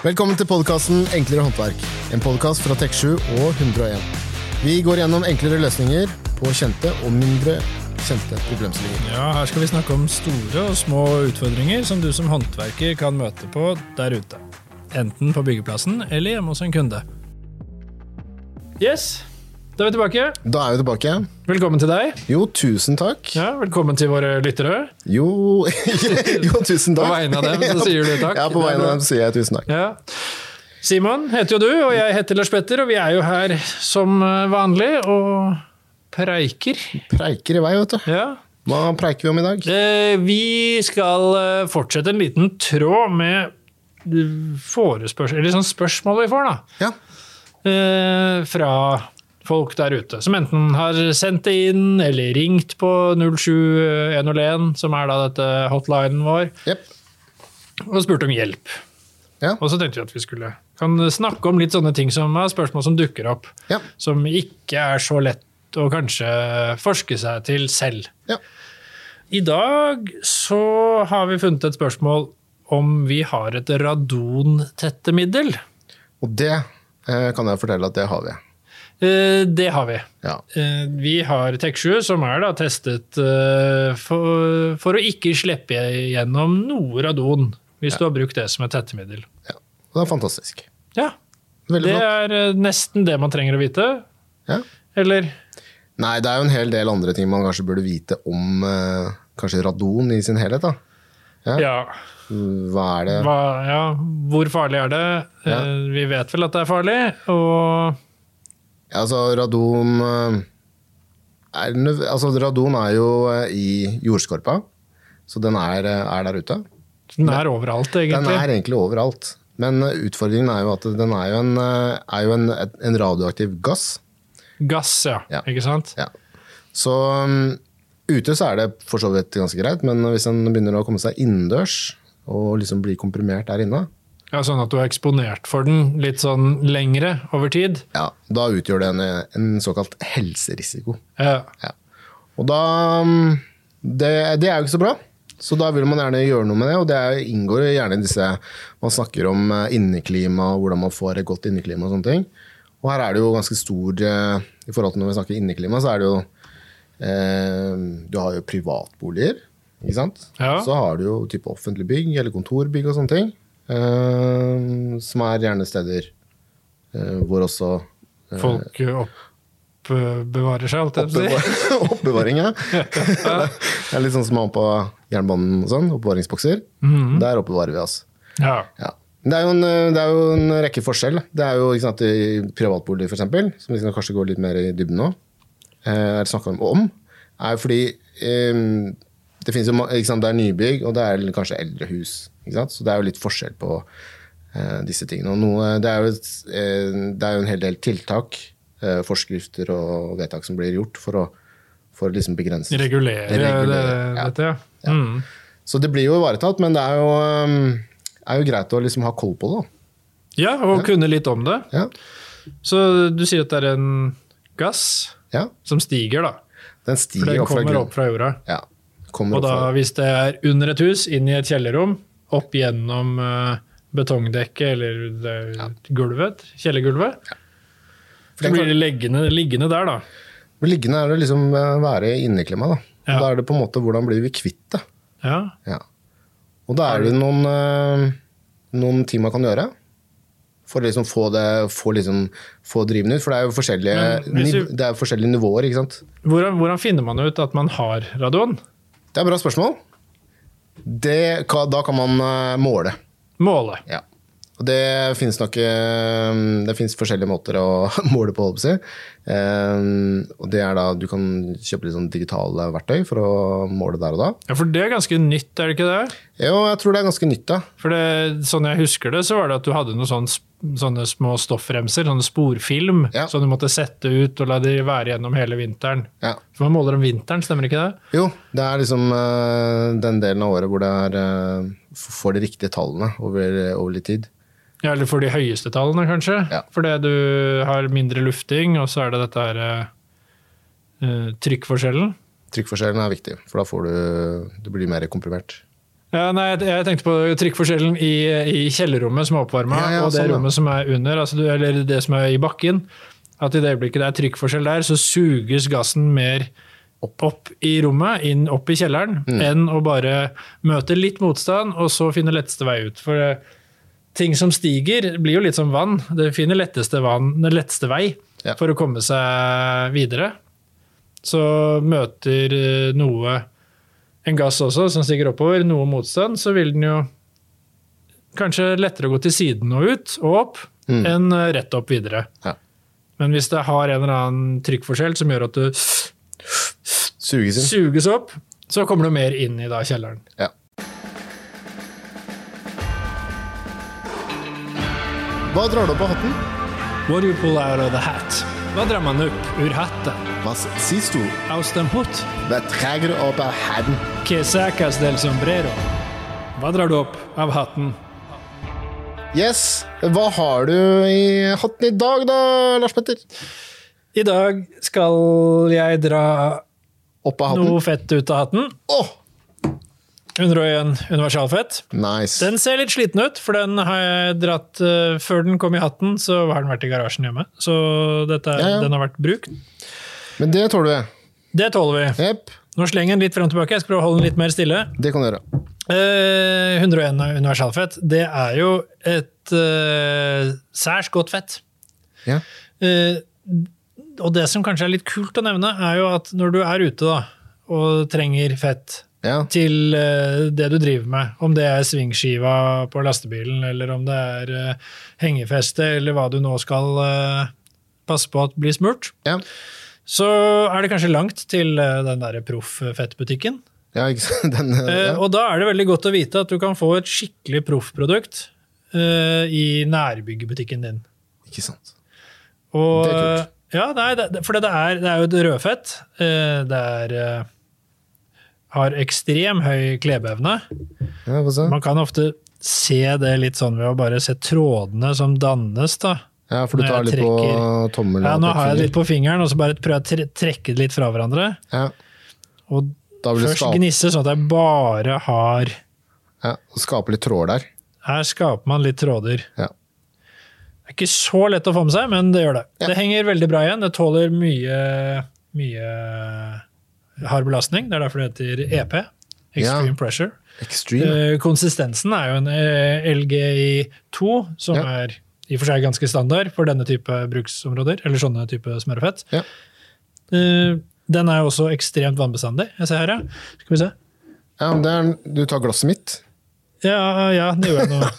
Velkommen til podkasten Enklere håndverk. En podkast fra Tek7 og 101. Vi går gjennom enklere løsninger på kjente og mindre kjente problemstillinger. Ja, Her skal vi snakke om store og små utfordringer som du som håndverker kan møte på der ute. Enten på byggeplassen eller hjemme hos en kunde. Yes, da er vi tilbake. Da er vi tilbake. Velkommen til deg. Jo, tusen takk. Ja, Velkommen til våre lyttere. Jo, jo tusen takk. På vegne av dem så sier du takk. Ja, på vegne av dem sier jeg tusen takk. Ja. Simon heter jo du, og jeg heter Lars Petter, og vi er jo her som vanlig og preiker. Preiker i vei, vet du. Ja. Hva preiker vi om i dag? Eh, Vi skal eh, fortsette en liten tråd med eh, forespørsel, eller sånn spørsmål vi får, da. Ja. eh, fra folk der ute, som enten har sendt det inn eller ringt på 07101, som er da dette hotlinen vår, yep. og spurt om hjelp. Ja. Og så tenkte vi at vi skulle kan snakke om litt sånne ting som er spørsmål som dukker opp, Ja. som ikke er så lett å kanskje forske seg til selv. ja. I dag så har vi funnet et spørsmål om vi har et radontettemiddel. Og det eh, kan jeg fortelle at det har vi. Eh, Det har vi. Ja. Eh, Vi har Tek7, som er da testet eh, for, for å ikke slippe gjennom noe radon, hvis du har brukt det som et tettemiddel. ja. Det er fantastisk. Ja, Veldig det flott. er nesten det man trenger å vite. Ja. Eller Nei, det er jo en hel del andre ting man kanskje burde vite om kanskje radon i sin helhet. da. Ja. ja, Hva er det? hva, ja hvor farlig er det? Ja. Vi vet vel at det er farlig, og Ja, altså, radon eh, er, altså, Radon er jo eh, i jordskorpa, så den er, eh, er der ute. den er overalt, egentlig? Den er egentlig overalt. Men utfordringen er jo at den er jo en, er jo en, en radioaktiv gass. Gass, ja. Ja. Ikke sant? Ja. Så um, ute så er det for så vidt ganske greit, men hvis den begynner å komme seg innendørs og liksom bli komprimert der inne, Ja, sånn at du er eksponert for den litt sånn lengre over tid. ja, da utgjør det en, en såkalt helserisiko. Ja. Ja. Og da um, det, det er jo ikke så bra. Så da vil man gjerne gjøre noe med det, og det inngår gjerne i disse Man snakker om eh, inneklima, og hvordan man får et godt inneklima og sånne ting. Og her er det jo ganske stor eh, I forhold til når vi snakker inneklima, så er det jo eh, Du har jo privatboliger, ikke sant? Ja. Så har du jo type offentlig bygg eller kontorbygg og sånne ting. Eh, som er gjerne steder eh, hvor også Folk oppbevarer seg, alt jeg på å si. Oppbevaring, ja. det er litt sånn som man på jernbanen og sånn, oppbevaringsbokser. Mhm. Der oppbevarer vi oss. Ja. Ja. Det er, en, det er jo en rekke forskjell. Det er jo ikke sant, i privatbolig, eksempel, som vi skal kanskje gå litt mer i dybden nå, eh, er det snakket om, er jo fordi eh, det jo, sant, det er nybygg, og det er kanskje eldre hus. Så det er jo litt forskjell på eh, disse tingene. Noe, det, er et- eh, det er jo en hel del tiltak, eh, forskrifter og vedtak som blir gjort for å, for å liksom begrense Regulere, Regulere, det, ja. dette, ja. Mm. Så det blir jo ivaretatt, men det er jo, um, er jo greit å liksom ha koll på det. Ja, og kunne litt om det. Ja. Så du sier at det er en gass ja. som stiger, da. Den For stiger den opp fra kommer grunnen. opp fra jorda. Ja. Kommer Og da, fra, hvis det er under et hus, inn i et kjellerrom, opp gjennom eh, betongdekket eller det, gulvet, kjellergulvet, Ja. så blir det liggende, liggende der, da. Liggende er det liksom uh, være i inneklima. Da. Ja. da er det på en måte hvordan blir vi kvitt det. Ja. Ja. Og da er det noen, noen ting man kan gjøre for å liksom få det få, liksom, få driven ut. For det er jo forskjellige, du- det er forskjellige nivåer. ikke sant? Hvordan, hvordan finner man ut at man har radon? Det er et bra spørsmål. Det, da kan man uh, måle. Måle. Ja. Og det finnes nok eh, Det finnes forskjellige måter å måle på, holdt jeg på å. Eh, og det er da du kan kjøpe litt sånn digitale verktøy for å måle der og da. Ja, For det er ganske nytt, er det ikke det? Jo, jeg tror det er ganske nytt, da. For det, sånn jeg husker det, så var det at du hadde noen sånne, sp- sånne små stoffremser, sånne sporfilm, Ja. som du måtte sette ut og la de være gjennom hele vinteren. Ja. For man måler om vinteren, stemmer ikke det? Jo, det er liksom uh, den delen av året hvor det er uh, får de riktige tallene over, over litt tid. Ja, eller for de høyeste tallene, kanskje. Ja. Fordi du har mindre lufting, og så er det dette her eh, trykkforskjellen. Trykkforskjellen er viktig, for da får du du blir mer komprimert. Ja, nei, jeg- tenkte på trykkforskjellen i, i kjellerrommet som er oppvarma, Ja, ja, og det sånn, rommet som er under, altså, eller det som er i bakken. At i det øyeblikket det er trykkforskjell der, så suges gassen mer opp, i rommet, inn opp i kjelleren, Mm. enn å bare møte litt motstand, og så finne letteste vei ut. For eh, ting som stiger, blir jo litt som vann. Det finner letteste, vann, den letteste vei for å komme seg videre. Så møter eh, noe en gass også, som stiger oppover, noe motstand, så vil den jo kanskje lettere gå til siden og ut og opp, Mm. enn eh, rett opp videre. Ja. Men hvis det har en eller annen trykkforskjell som gjør at du Suges inn. suges opp, så kommer du mer inn i da kjelleren. Ja. Hva drar du opp av hatten? What do you pull out of the hat? Hva drar man opp ur hatten? Hva siehst du? Aus dem hut? Hva drar du hatten? Que sacas del sombrero? Hva drar du opp av hatten? Yes, hva har du i hatten i dag da, Lars Petter? I dag skal jeg dra Opp av hatten? noe fett ut av hatten. Åh, 101 universalfett. nice. Den ser litt sliten ut, for den har jeg dratt eh, Før den kom i hatten, så har den vært i garasjen hjemme. Så dette, er- Ja, ja. den har vært brukt. Men det tåler vi. Det tåler vi. Yep. Nå slenger den litt frem og tilbake. Jeg skal prøve å holde den litt mer stille. det kan du gjøre. Eh, 101 universalfett, det er jo et eh, særs godt fett. Ja. Eh, og det som kanskje er litt kult å nevne, er jo at når du er ute da, og trenger fett Ja. til eh, det du driver med, om det er svingskiva på lastebilen, eller om det er eh, hengefeste, eller hva du nå skal eh, passe på at blir smurt, Ja. Så er det kanskje langt til eh, den der proff-fettbutikken. ja? Den, Eh, ja. Og da er det veldig godt å vite at du kan få et skikkelig proffprodukt uh, i nærbyggebutikken din. Ikke sant. Og, Det er kult. Ja, nei, det, for det er, det er jo et rødfett. Uh, Det er uh, har ekstrem høy klebeevne. Ja. Man kan ofte se det litt sånn ved å bare se trådene som dannes. da. Ja, for du tar litt litt på tommelen. tommel Ja, nå har jeg det litt på fingeren, og så bare prøver jeg å trekke det litt fra hverandre. Ja, Og først gnisse sånn at jeg bare har ja, skape litt tråder der. Her skaper man litt tråder. Ja. Det er ikke så lett å få med seg, men det gjør det. Ja. Det henger veldig bra igjen. Det tåler mye, mye hard belastning. Det er derfor det heter EP. Extreme Ja. Pressure. Extreme. Eh, konsistensen er jo en eh, LGI2, som er i og for seg ganske standard for denne type bruksområder, eller sånne type smørefett. Ja. Eh, den er jo også ekstremt vannbestandig. Jeg ser her, ja. Skal vi se. Ja, men det er, du tar glasset mitt. Ja, ja, det gjør jeg nå.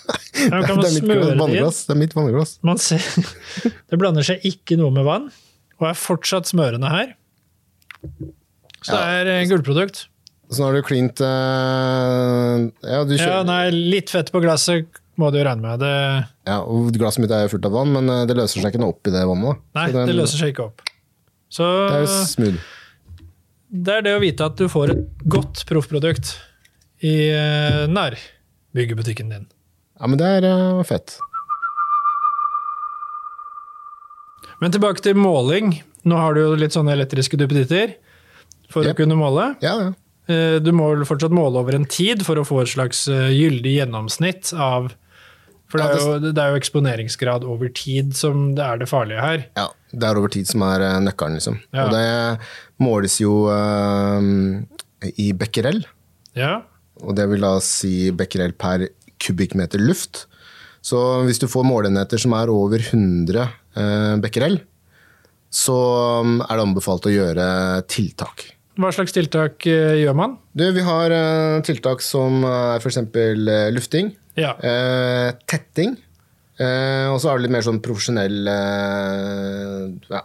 Ja, kan man det er mitt vannglass. Det er mitt vannglass. Man ser, det blander seg ikke noe med vann, og er fortsatt smørende her. Så det er eh, gullprodukt. Så nå har du klint uh, Ja, du Ja, nei, litt fett på glasset må du regne med. Det, ja, og glasset mitt er fullt av vann, men eh, det løser seg ikke noe opp i det vannet. nei, den- det løser seg ikke opp. Så Det er jo smooth. det er det å vite at du får et godt proffprodukt i eh, nærbyggebutikken din. Ja, men det er eh, fett. Men tilbake til måling. Nå har du jo litt sånne elektriske duppeditter for Yep. å kunne måle. Ja, ja. Du må fortsatt måle over en tid for å få et slags gyldig gjennomsnitt av For det er, jo, det er jo eksponeringsgrad over tid som det er det farlige her. ja. Det er over tid som er eh, nøkkelen, liksom. Ja. Og det måles jo eh, i becquerel. Ja, Og det vil da si becquerel per kubikkmeter luft. Så hvis du får målenheter som er over 100 uh, becquerel, så um, er det anbefalt å gjøre tiltak. Hva slags tiltak eh, gjør man? Du, vi har eh, tiltak som er f.eks. Uh, lufting, Ja, eh, tetting, eh, og så har du litt mer sånn profesjonell eh, ja,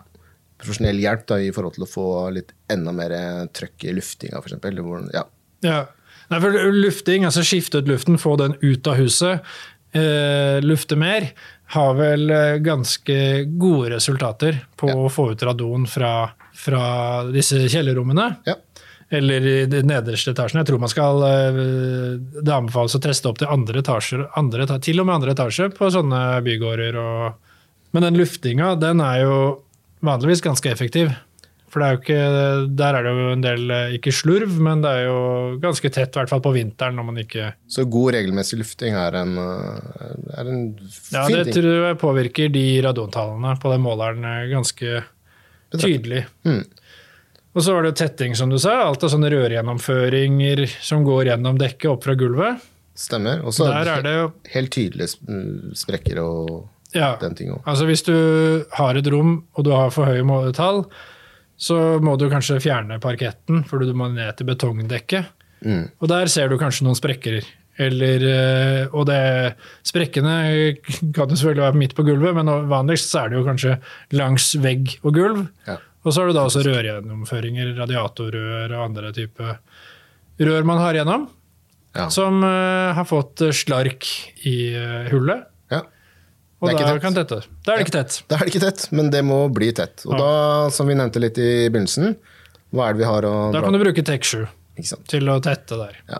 profesjonell hjelp da, i forhold til å få litt enda mer trøkk i luftinga, f.eks. Ja. ja. Nei, for lufting, altså skifte ut luften, få den ut av huset, eh, lufte mer, har vel eh, ganske gode resultater på å få ut radon fra, fra disse kjellerrommene. ja. Eller i de nederste etasjene. Jeg tror man skal eh, Det anbefales å teste opp til andre etasjer, andre, til og med andre etasje på sånne bygårder. Og, men den luftinga, den er jo vanligvis ganske effektiv. For det er ikke, der er det jo en del, eh, ikke slurv, men det er jo ganske tett, i hvert fall på vinteren når man ikke Så god regelmessig lufting er en, eh, er en fin Ja, det ting. tror jeg påvirker de radontallene på den måleren eh, ganske tydelig. Mm. Og så var det jo tetting, som du sa. Alt av sånne rørgjennomføringer som går gjennom dekket opp fra gulvet. Stemmer. Og så er det jo helt tydelige sprekker og Ja. den ting òg. Altså Hvis du har et rom og du har for høye måletall, så må du kanskje fjerne parketten, for du må ned til betongdekket. Mm. Og der ser du kanskje noen sprekker. Eller, eh, og det, sprekkene kan jo selvfølgelig være midt på gulvet, men vanligst så er det jo kanskje langs vegg og gulv. Ja. Og så har du da også rørgjennomføringer, radiatorrør og andre type rør man har gjennom, Ja. som eh, har fått slark i eh, hullet. ja. Og Det er da kan dette. Da er det ikke tett. Da er det ikke tett, men det må bli tett. Og Ja. da, som vi nevnte litt i begynnelsen, hva er det vi har å Da kan du bruke TEK7 til å tette der. Ja.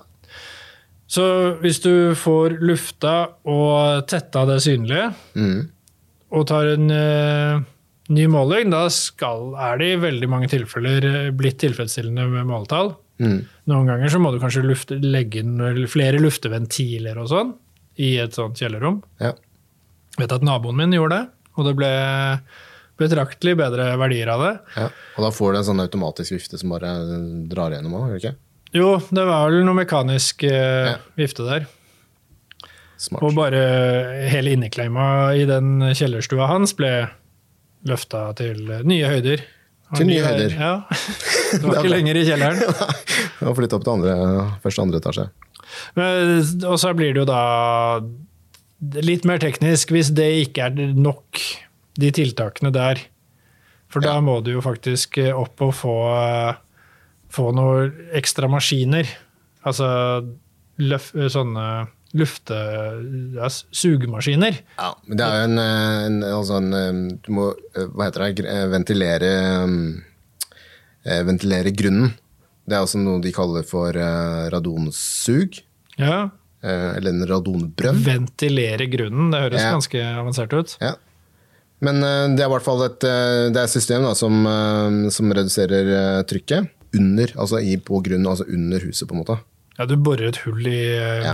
Så hvis du får lufta og tetta det synlige, Mm. og tar en uh, ny måling, da skal, er det i veldig mange tilfeller eh, blitt tilfredsstillende med måletall. Mm. Noen ganger så må du kanskje lufte, legge inn flere lufteventiler og sånn i et sånt kjellerrom. Ja. Vet at naboen min gjorde det, og det ble betraktelig bedre verdier av det. ja. Og da får du en sånn automatisk vifte som bare drar gjennom òg, gjør det ikke? Jo, det var vel noe mekanisk eh, Ja. vifte der. Smart. Og bare hele innekleima i den kjellerstua hans ble løfta til nye høyder. Og Til nye- høyder. Ja. Det var ikke lenger i kjelleren. Og flytta opp til andre, første andre etasje. Men, og så blir det jo da litt mer teknisk hvis det ikke er nok, de tiltakene der. For da må du jo faktisk opp og få, få noen ekstra maskiner. Altså løf, sånne lufte... Ja, sugemaskiner. Ja, men det er jo en, eh, en, altså en eh, Du må, eh, hva heter det, eh, ventilere eh, Ventilere grunnen. Det er også noe de kaller for eh, radonsug. Ja, eh, Eller en radonbrønn. Ventilere grunnen, det høres Ja. ganske avansert ut. Ja. Men eh, det er i hvert fall et, eh, det et system da, som, eh, som reduserer eh, trykket under, altså i, på grunnen, altså under huset, på en måte. Ja, du borer et hull i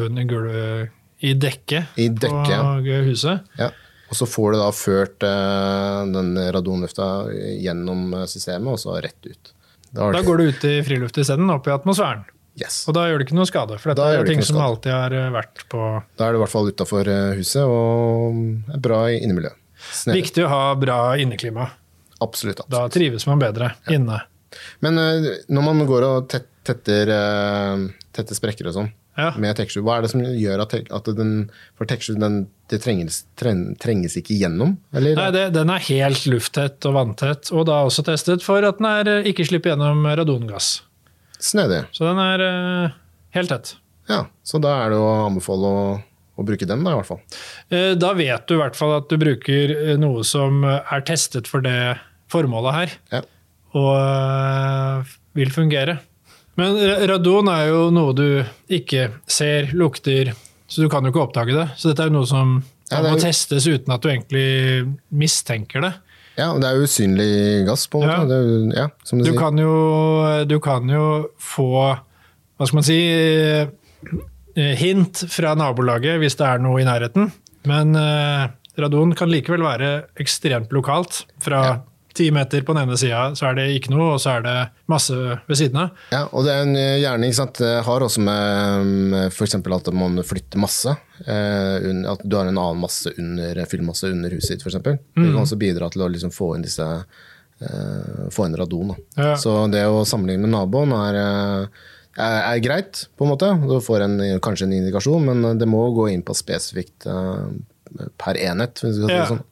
bunnen Ja. i dekket I dekket, ja. på huset. Ja. Og så får du da ført eh, den radonlufta gjennom eh, systemet, og så rett ut. Da, Da går du ut i friluft isteden, opp i atmosfæren. Yes. Og da gjør det ikke noe skade, for dette da er det ting som alltid har eh, vært på Da er det i hvert fall utafor huset, og er bra i innemiljø. Snedig. Viktig å ha bra inneklima. Absolutt. Da trives man bedre inne. Men eh, når man går og tet, tetter, eh, tetter sprekker og sånn Ja. med tekstur, hva er det som gjør at, at den For tekstur den, det trenges, trenges ikke gjennom? Eller? Nei, det, den er helt lufttett og vanntett, og da også testet for at den er, eh, ikke slipper gjennom radongass. Snedig. Så den er uh, helt tett. Ja, så da er det å anbefale å, å bruke den, da, i hvert fall. Uh, Da vet du i hvert fall at du bruker eh, noe som er testet for det formålet her, Ja. og uh, vil fungere. Men radon er jo noe du ikke ser, lukter, så du kan jo ikke oppdage det. Så dette er jo noe som Ja, det er må testes uten at du egentlig mistenker det. Ja, det er usynlig gass, på en Ja. måte. Er, jo- ja, som du, Du sier. kan jo, du kan jo få, hva skal man si, eh, hint fra nabolaget hvis det er noe i nærheten. Men eh, radon kan likevel være ekstremt lokalt. Fra Ja. Ti meter på den ene sida så er det ikke noe, og så er det masse ved siden av. Ja, og det er en gjerning som sant, det har også med f.eks. at man flytter masse. Eh, at du har en annen masse under, fyllmasse under huset ditt, f.eks. Det Mm. kan også bidra til å liksom få inn disse eh, få inn radon. Ja. Så det å sammenligne med naboen er, eh, er, er greit, på en måte. Du får en, kanskje en indikasjon, men det må gå inn på spesifikt eh, per enhet. Hvis vi skal si Ja. det sånn.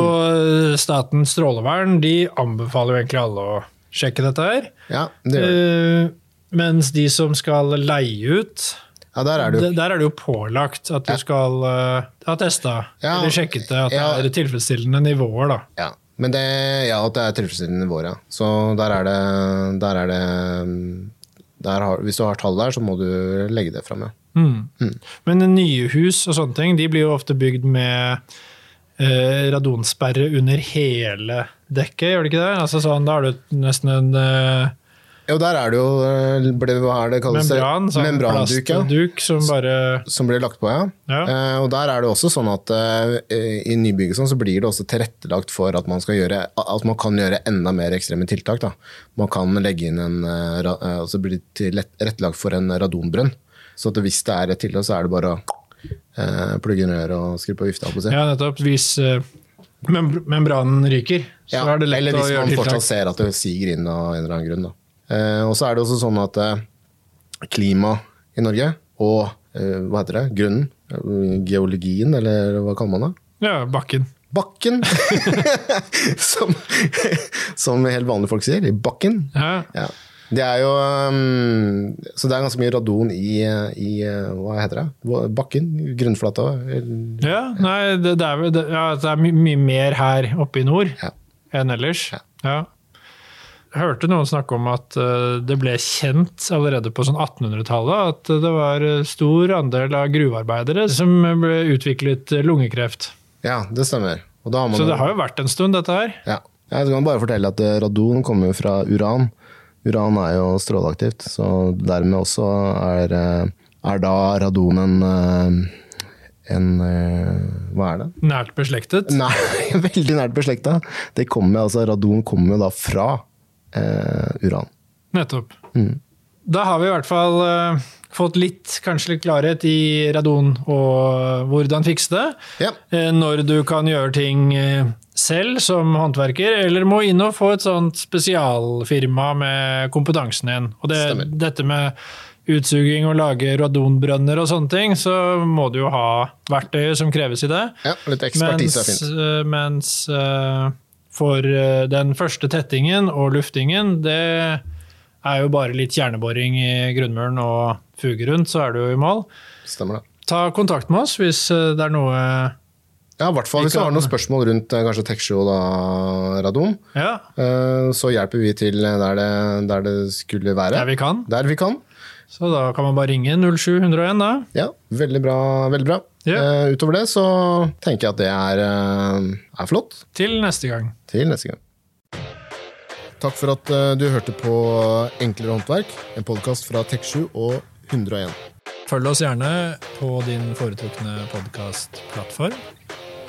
Og Statens strålevern de anbefaler jo egentlig alle å sjekke dette her. Ja, det gjør det. Eh, mens de som skal leie ut Ja, der er det jo Der er det jo pålagt at du skal uh, ha testa Ja. eller sjekket det, at Ja. det er tilfredsstillende nivåer. da. Ja, men det, ja, at det er tilfredsstillende nivåer, ja. Så der er det, der er det mm, der har, Hvis du har tall der, så må du legge det fram, ja. Mm. Men nye hus og sånne ting de blir jo ofte bygd med radonsperre under hele dekket, gjør det ikke det? Altså sånn, Da er du nesten en eh, Jo, der er det jo eh, ble, Hva er det kalles? membran, sånn Membranduk, ja. som bare Som blir lagt på, ja. Ja. Eh, og der er det også sånn at eh, i nybygget sånn, så blir det også tilrettelagt for at man, skal gjøre, at man kan gjøre enda mer ekstreme tiltak. Da. Man kan legge inn en eh, eh, altså blir det tilrettelagt for en radonbrønn. Så hvis det er et tiltak, så er det bare å eh, plugge inn røret og skru på vifta. På. Ja, nettopp. Hvis eh, membranen ryker, så Ja, er det lett å gjøre tiltak. eller hvis man fortsatt ser at det siger inn av en eller annen grunn. Eh, og så er det også sånn at eh, klima i Norge og eh, hva heter det, grunnen, eh, geologien, eller hva kaller man det? Ja, bakken. Bakken! som, som helt vanlige folk sier. I bakken. Ja. Ja. Det er jo um, Så det er ganske mye radon i, i uh, Hva heter det? Bakken? Grunnflata? ja, nei, det, det er, det, ja, det er my mye mer her oppe i nord Ja. enn ellers. Ja. Ja. Jeg hørte noen snakke om at eh, det ble kjent allerede på sånn 1800-tallet at det var eh, stor andel av gruvearbeidere som ble utviklet lungekreft. Ja, det stemmer. Så det har jo vært en stund, dette her. Ja. Jeg kan bare fortelle at radon kommer fra uran. Uran er jo stråleaktivt, så dermed også er, eh, er da radon en, eh, en eh, Hva er det? Nært beslektet. Nei, veldig nært beslekta. Det kommer, altså, radon kommer jo da fra eh, uran. Nettopp. Da har vi i hvert fall fått litt, kanskje litt klarhet i radon og hvordan fikse det. Ja. Eh, Når du kan gjøre ting eh, selv som håndverker, eller må inn og få et sånt spesialfirma med kompetansen din. Og det, dette med utsuging og lage radonbrønner og sånne ting, så må du jo ha verktøyet som kreves i det. ja, litt ekspertise er fint. eh, mens for den første tettingen og luftingen, det er jo bare litt kjerneboring i grunnmuren og fuge rundt, så er du jo i mål. Stemmer det. Ta kontakt med oss hvis eh, det er noe Ja, i hvert fall hvis du har noen spørsmål rundt eh, kanskje Texio og radon, Ja, eh, så hjelper vi til der det, der det skulle være. der vi kan. Der vi kan. Så da kan man bare ringe 07101, da. Ja, veldig bra. Veldig bra. Ja. Utover det så tenker jeg at det er, er flott. Til neste gang. Til neste gang. Takk for at eh, du hørte på Enklere håndverk, en podkast fra Tek7 og 101. Følg oss gjerne på din foretrukne podkastplattform.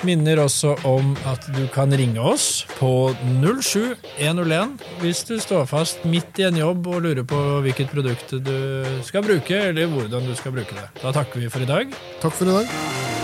Minner også om at du kan ringe oss på 07101 hvis du står fast midt i en jobb og lurer på hvilket produkt du skal bruke, eller hvordan du skal bruke det. Da takker vi for i dag. Takk for i dag.